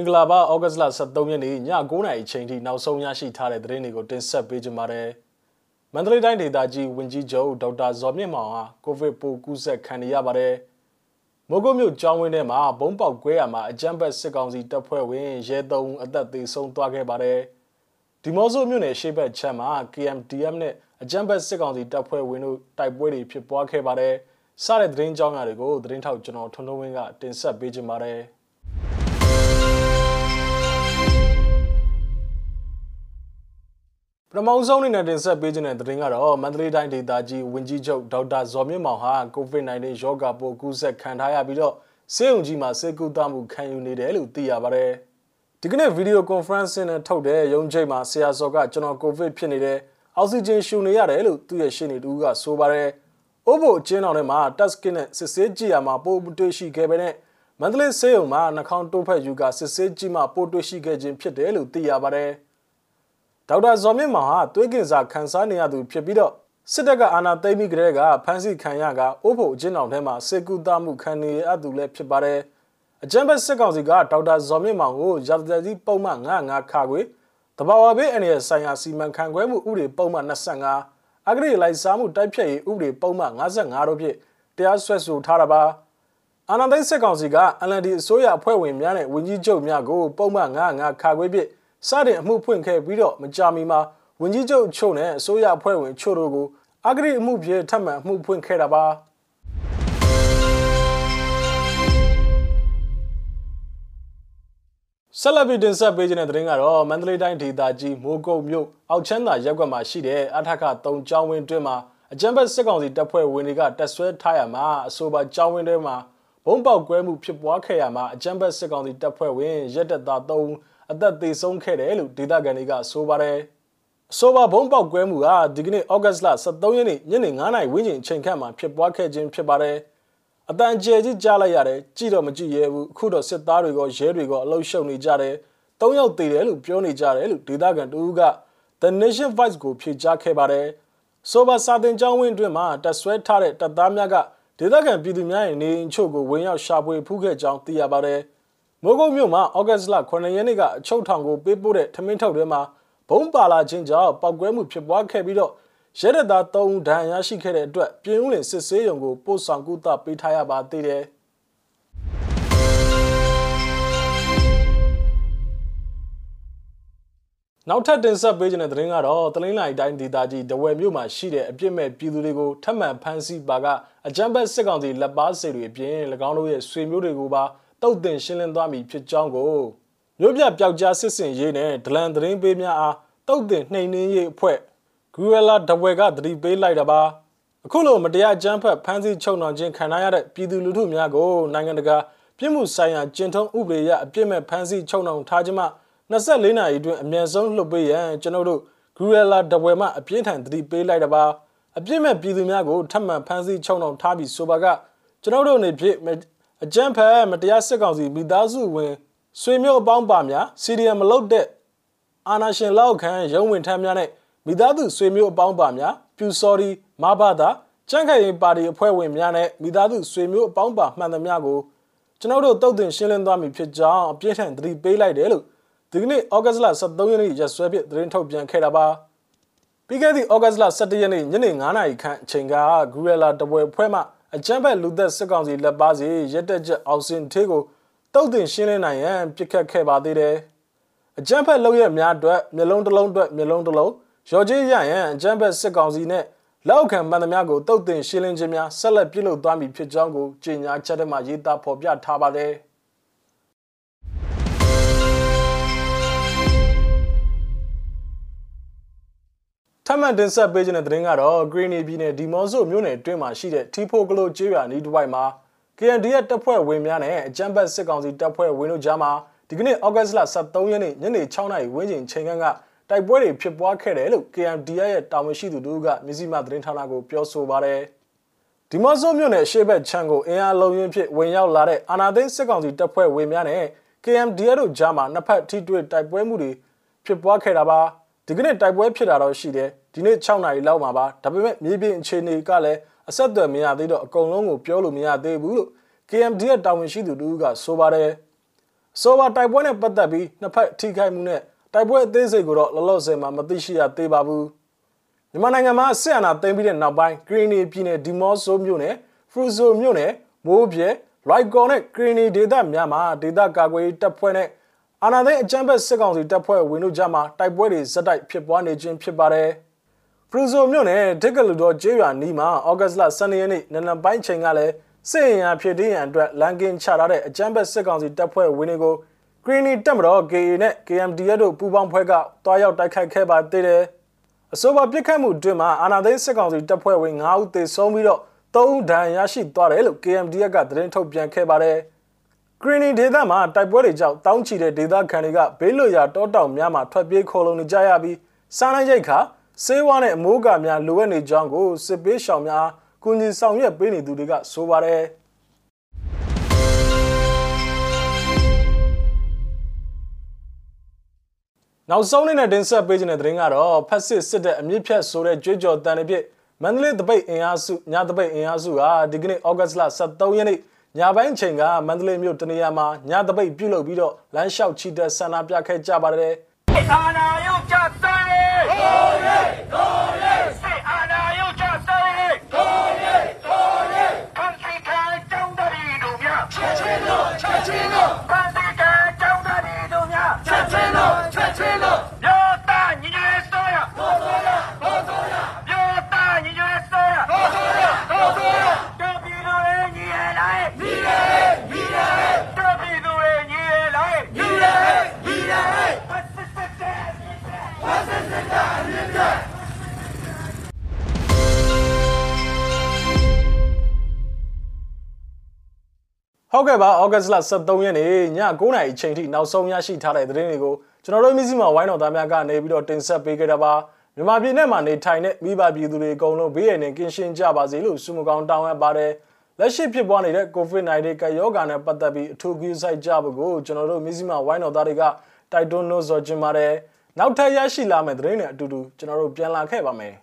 င်္ဂလာပါဩဂတ်စ်လ23ရက်နေ့ည9:00နာရီချိန်ထိနောက်ဆုံးရရှိထားတဲ့သတင်းတွေကိုတင်ဆက်ပေးကြပါမယ်။မန္တလေးတိုင်းဒေသကြီးဝန်ကြီးချုပ်ဒေါက်တာဇော်မြင့်မောင်ဟာကိုဗစ်ပိုးကူးစက်ခံနေရပါတယ်။မိုးကုတ်မြို့ကျောင်းဝင်းထဲမှာဘုံပေါက်ကွဲရမှာအကြမ်းဖက်စစ်ကောင်စီတပ်ဖွဲ့ဝင်ရဲသုံးအသက်သေဆုံးသွားခဲ့ပါတယ်။ဒီမော့ဆိုမြို့နယ်ရှေ့ဘက်ချမ်းမှာ KMDM နဲ့အကြမ်းဖက်စစ်ကောင်စီတပ်ဖွဲ့ဝင်တို့တိုက်ပွဲတွေဖြစ်ပွားခဲ့ပါတယ်။စတဲ့သတင်းကြောင်းရာတွေကိုသတင်းထောက်ကျွန်တော်ထွန်းထွန်းဝင်းကတင်ဆက်ပေးကြပါမယ်။ ပထမဆုံးအနေနဲ့တင်ဆက်ပေးခြင်းတဲ့သတင်းကတော့မန္တလေးတိုင်းဒေသကြီးဝန်ကြီးချုပ်ဒေါက်တာဇော်မြင့်မောင်ဟာ COVID-19 ရောဂါပိုးကူးစက်ခံထားရပြီးတော့ဆေးရုံကြီးမှာဆေးကုသမှုခံယူနေတယ်လို့သိရပါတယ်။ဒီကနေ့ဗီဒီယိုကွန်ဖရင့်ဆင်းနဲ့ထုတ်တဲ့ရုံးချိန်မှာဆရာစော်ကကျွန်တော်ကိုဗစ်ဖြစ်နေတယ်အောက်ဆီဂျင်ရှူနေရတယ်လို့သူ့ရဲ့ရှင်းနေတူကဆိုပါတယ်။အိုးဘိုအချင်းတော်ထဲမှာတက်စကစ်နဲ့စစ်ဆေးကြည့်ရမှာပိုးတွေ့ရှိခဲ့ပေတဲ့မန္တလေးဆေးရုံမှာနှာခေါင်းတိုးဖက်ယူကစစ်ဆေးကြည့်မှပိုးတွေ့ရှိခဲ့ခြင်းဖြစ်တယ်လို့သိရပါတယ်။ ဒေါက်တာဇော်မြင့်မောင်ဟာသွေးကင်ဆာခံစားနေရသူဖြစ်ပြီးတော့စစ်တပ်ကအာဏာသိမ်းပြီးကတည်းကဖမ်းဆီးခံရကအိုးဖို့အကျဉ်းထောင်ထဲမှာစေကူတာမှုခံနေရသူလည်းဖြစ်ပါတယ်။အကြံဘက်စစ်ကောင်စီကဒေါက်တာဇော်မြင့်မောင်ကိုရာဇသတိပုံမှန်95ခါခွေတဘာဝဘေးအနေနဲ့ဆိုင်ရာစီမံခန့်ခွဲမှုဥပဒေပုံမှန်25အဂရိလိုက်စားမှုတိုက်ဖြတ်ရေးဥပဒေပုံမှန်55တို့ဖြင့်တရားစွဲဆိုထားတာပါ။အာဏာသိမ်းစစ်ကောင်စီက LND အစိုးရအဖွဲ့ဝင်များနဲ့ဝန်ကြီးချုပ်များကိုပုံမှန်95ခါခွေဖြင့် စတင်အမှုဖွင့်ခဲ့ပြီးတော့မကြာမီမှာဝန်ကြီးချုပ်ချို့နဲ့အစိုးရအဖွဲ့ဝင်ချို့တို့ကိုအဂရိအမှုပြေထပ်မံအမှုဖွင့်ခဲ့တာပါဆက်လက်ပြီးတင်ဆက်ပေးခြင်းတဲ့သတင်းကတော့မန္တလေးတိုင်းဒေသကြီးမိုးကုတ်မြို့အောက်ချမ်းသာရပ်ကွက်မှာရှိတဲ့အထက်က3ကျောင်းဝင်းတွင်းမှာအကြံဘက်စစ်ကောင်စီတပ်ဖွဲ့ဝင်တွေကတက်ဆွဲထားရမှာအဆိုပါကျောင်းဝင်းတွင်းမှာဘုံပေါက်ကွဲမှုဖြစ်ပွားခဲ့ရမှာအကြံဘက်စစ်ကောင်စီတပ်ဖွဲ့ဝင်ရက်တက်သား3ဦး အသက်သေဆုံးခဲ့တယ်လို့ဒေသခံတွေကဆိုပါတယ်။အဆိုပါဘုံပေါက်ကွဲမှုကဒီကနေ့ဩဂတ်စ်လ23ရက်နေ့ညနေ9:00နာရီဝန်းကျင်အချိန်ခန့်မှာဖြစ်ပွားခဲ့ခြင်းဖြစ်ပါတယ်။အတန်ကျဲကြီးကြားလိုက်ရတယ်ကြည့်တော့မကြည့်ရဲဘူးအခုတော့စစ်သားတွေကရဲတွေကအလုရှုံနေကြတယ်။၃ယောက်သေတယ်လို့ပြောနေကြတယ်လို့ဒေသခံတူက The Nation Voice ကိုဖြေကြားခဲ့ပါတယ်။ဆိုပါစာတင်ကျောင်းဝင်းအတွင်းမှာတက်ဆွဲထားတဲ့တပ်သားများကဒေသခံပြည်သူများရဲ့နေအိမ်ချို့ကိုဝင်ရောက်ရှာဖွေဖူးခဲ့ကြောင်းသိရပါတယ်။ မိုးကုတ်မြို့မှာဩဂတ်စ်လ9ရက်နေ့ကအချုပ်ထောင်ကိုပေးပို့တဲ့ထမင်းထုတ်ထဲမှာဘုံပါလာခြင်းကြောင့်ပောက်ကွဲမှုဖြစ်ပွားခဲ့ပြီးတော့ရဲတပ်သား3ဦးဒဏ်ရာရှိခဲ့တဲ့အတွက်ပြင်းဦးလင်စစ်ဆေးရုံကိုပို့ဆောင်ကုသပေးထားရပါသေးတယ်။နောက်ထပ်တင်ဆက်ပေးခြင်းတဲ့သတင်းကတော့တလင်းလိုက်တိုင်းဒေသကြီးဒဝယ်မြို့မှာရှိတဲ့အပြစ်မဲ့ပြည်သူတွေကိုထပ်မံဖမ်းဆီးပါကအကြမ်းဖက်စစ်ကောင်စီလက်ပါစေတွေအပြင်၎င်းတို့ရဲ့ဆွေမျိုးတွေကိုပါ တုတ်တင်ရှင်းလင်းသွားမည်ဖြစ်ကြောင်းကိုမြို့ပြပျောက်ကြားစစ်စင်ရေးနဲ့ဒလန်သတင်းပေးများအားတုတ်တင်နှိမ်နှင်းရေးအဖွဲ့ဂူရလာဒဝဲကတတိပေးလိုက်တာပါအခုလိုမတရားကြမ်းဖက်ဖမ်းဆီးချုပ်နှောင်ခြင်းခံရတဲ့ပြည်သူလူထုများကိုနိုင်ငံတကာပြည်မှုဆိုင်ရာကျင့်ထုံးဥပဒေအရအပြစ်မဲ့ဖမ်းဆီးချုပ်နှောင်ထားခြင်းမှ24နာရီအတွင်းအမြန်ဆုံးလွှတ်ပေးရန်ကျွန်တော်တို့ဂူရလာဒဝဲမှအပြင်းထန်တတိပေးလိုက်တာပါအပြစ်မဲ့ပြည်သူများကိုထပ်မံဖမ်းဆီးချုပ်နှောင်ထားပြီးဆိုပါကကျွန်တော်တို့အနေဖြင့် အကြမ်းဖက်မတရားစစ်ကောင်စီမိသားစုဝင်ဆွေမျိုးအပေါင်းပါများစီရီယံမလုပ်တဲ့အာနာရှင်လောက်ခံရုံးဝင်ထမ်းများနဲ့မိသားစုဆွေမျိုးအပေါင်းပါများပြူစော်ဒီမဘာသာကြန့်ခိုင်ရင်ပါတီအဖွဲ့ဝင်များနဲ့မိသားစုဆွေမျိုးအပေါင်းပါမှန်သမျှကိုကျွန်တော်တို့တုတ်တင်ရှင်းလင်းသွားပြီဖြစ်ကြောင်းအပြည့်ထန်သတိပေးလိုက်တယ်လို့ဒီကနေ့ဩဂတ်စ်လ23ရက်နေ့ရက်စွဲဖြင့်သတင်းထုတ်ပြန်ခဲ့တာပါပြီးခဲ့သည့်ဩဂတ်စ်လ17ရက်နေ့ညနေ9:00နာရီခန့်အချိန်ကဂူရလာတပွဲဖွဲ့မှ အကြမ်းဖက်လူသက်စစ်ကောင်စီလက်ပါစီရက်တက်ချက်အောင်စင်သေးကိုတုတ်တင်ရှင်းလင်းနိုင်ရန်ပြစ်ခတ်ခဲ့ပါသေးတယ်။အကြမ်းဖက်လုပ်ရများအတွက်မျိုးလုံးတစ်လုံးအတွက်မျိုးလုံးတစ်လုံးရော်ကြီးရရန်အကြမ်းဖက်စစ်ကောင်စီနဲ့လောက်ခံမှန်သမျှကိုတုတ်တင်ရှင်းလင်းခြင်းများဆက်လက်ပြုလုပ်သွားမည်ဖြစ်ကြောင်းကိုကြေညာချက်ထဲမှာရေးသားဖော်ပြထားပါတယ်။ ထပ်မံတင်ဆက်ပေးခြင်းတဲ့သတင်းကတော့ Green ပြည်နယ်ဒီမော့ဆိုမြို့နယ်အတွင်းမှာရှိတဲ့ T4 ကလိုကျေးရွာနီးတစ်ဝိုက်မှာ KND ရဲ့တပ်ဖွဲ့ဝင်များနဲ့အကြမ်းဖက်စစ်ကောင်စီတပ်ဖွဲ့ဝင်တို့ကြားမှာဒီကနေ့ဩဂတ်စ်လ23ရက်နေ့ညနေ6:00နာရီဝန်းကျင်ချိန်ခန့်ကတိုက်ပွဲတွေဖြစ်ပွားခဲ့တယ်လို့ KND ရဲ့တာဝန်ရှိသူတို့ကမြစည်းမသတင်းဌာနကိုပြောဆိုပါတယ်။ဒီမော့ဆိုမြို့နယ်ရှေ့ဘက်ချမ်းကိုအင်အားလုံးရင်းဖြစ်ဝင်ရောက်လာတဲ့အာနာသိန်းစစ်ကောင်စီတပ်ဖွဲ့ဝင်များနဲ့ KMD တို့ကြားမှာနှစ်ဖက်ထိတွေ့တိုက်ပွဲမှုတွေဖြစ်ပွားခဲ့တာပါဒီကနေ့တိုက်ပွဲဖြစ်တာတော့ရှိတယ် ဒီနေ့6နာရီလောက်မှာပါဒါပေမဲ့မြေပြင်အခြေအနေကလည်းအဆက်အသွယ်မရသေးတော့အကုန်လုံးကိုပြောလို့မရသေးဘူးလို့ KMD ရဲ့တာဝန်ရှိသူတူကဆိုပါတယ်ဆိုပါတိုက်ပွဲနဲ့ပတ်သက်ပြီးနှစ်ဖက်ထိခိုက်မှုနဲ့တိုက်ပွဲအသေးစိတ်ကိုတော့လောလောဆယ်မှာမသိရှိရသေးပါဘူးမြန်မာနိုင်ငံမှာဆက်အနာသိမ်းပြီးတဲ့နောက်ပိုင်းဂရီနီပြည်နယ်ဒီမော့ဆိုမြို့နယ်ဖရူဆိုမြို့နယ်မိုးပြဲလိုက်ကော်နဲ့ဂရီနီဒေသများမှာဒေသကာကွယ်တပ်ဖွဲ့နဲ့အာဏာသိမ်းအကြမ်းဖက်စစ်ကောင်စီတပ်ဖွဲ့ဝင်တို့ကြားမှာတိုက်ပွဲတွေဇက်တိုက်ဖြစ်ပွားနေခြင်းဖြစ်ပါတယ် ဖရူဆိုမြို့နယ်ဒက်ကလူတော်ကျေးရွာနီးမှာဩဂတ်လ12ရက်နေ့နနက်ပိုင်းချိန်ကလည်းစစ်ရင်ရဖြစ်တဲ့ရန်အတွက်လန်ကင်ချထားတဲ့အကြမ်းဖက်စစ်ကောင်စီတပ်ဖွဲ့ဝင်တွေကိုဂရီနီတပ်မတော် KA နဲ့ KMDF တို့ပူးပေါင်းဖွဲ့ကတွားရောက်တိုက်ခိုက်ခဲ့ပါသေးတယ်။အဆိုပါပြစ်ခတ်မှုအတွင်းမှာအာဏာသိမ်းစစ်ကောင်စီတပ်ဖွဲ့ဝင်9ဦးသေဆုံးပြီးတော့3ဦးဒဏ်ရာရှိသွားတယ်လို့ KMDF ကသတင်းထုတ်ပြန်ခဲ့ပါတယ်။ Green ဒေသမှာတိုက်ပွဲတွေကြောင့်တောင်းချီတဲ့ဒေသခံတွေကဘေးလွတ်ရာတောတောင်များမှာထွက်ပြေးခေါ်လုံနေကြရပြီးစားနပ်ရိက္ခာ ဆေးဝါးနဲ့အမိုးအကာများလိုအပ်နေကြောင်းကိုစစ်ပေးရှောင်များကုညီဆောင်ရွက်ပေးနေသူတွေကဆိုပါတယ်။နောက်ဆုံးနေ့နဲ့တင်ဆက်ပေးခြင်းတဲ့သတင်းကတော့ဖက်စစ်စစ်တဲ့အမြင့်ဖြတ်ဆိုတဲ့ကြွေးကြော်တန်တွေဖြစ်မန္တလေးတပိတ်အင်အားစုညတပိတ်အင်အားစုကဒီကနေ့ဩဂတ်လ23ရက်နေ့ညပိုင်းချိန်ကမန္တလေးမြို့တနေရာမှာညတပိတ်ပြုလုပ်ပြီးတော့လမ်းလျှောက်ချီတက်ဆန္ဒပြခဲ့ကြပါတယ်။အာနာယုတ် ချတဲ့ဟိုးရဲဟိုးရဲ ဟုတ်ကဲ့ပါဩဂတ်လ23ရက်နေ့ည9:00နာရီအချိန်ထိနောက်ဆုံးရရှိထားတဲ့သတင်းတွေကိုကျွန်တော်တို့မြစည်းမဝိုင်းတော်သားများကနေပြီးတော့တင်ဆက်ပေးခဲ့တာပါမြန်မာပြည်နဲ့မှာနေထိုင်တဲ့မိဘပြည်သူတွေအကုန်လုံးဘေးရန်နဲ့ကင်းရှင်းကြပါစေလို့ဆုမကောင်းတောင်းအပ်ပါတယ်လက်ရှိဖြစ်ပွားနေတဲ့ COVID-19 ကပ်ရောဂါနဲ့ပတ်သက်ပြီးအထူးကူးစိုက်ကြဖို့ကိုကျွန်တော်တို့မြစည်းမဝိုင်းတော်သားတွေကတိုက်တွန်းလို့ဆိုချင်ပါတယ်နောက်ထပ်ရရှိလာမယ့်သတင်းတွေအတူတူကျွန်တော်တို့ပြန်လာခဲ့ပါမယ်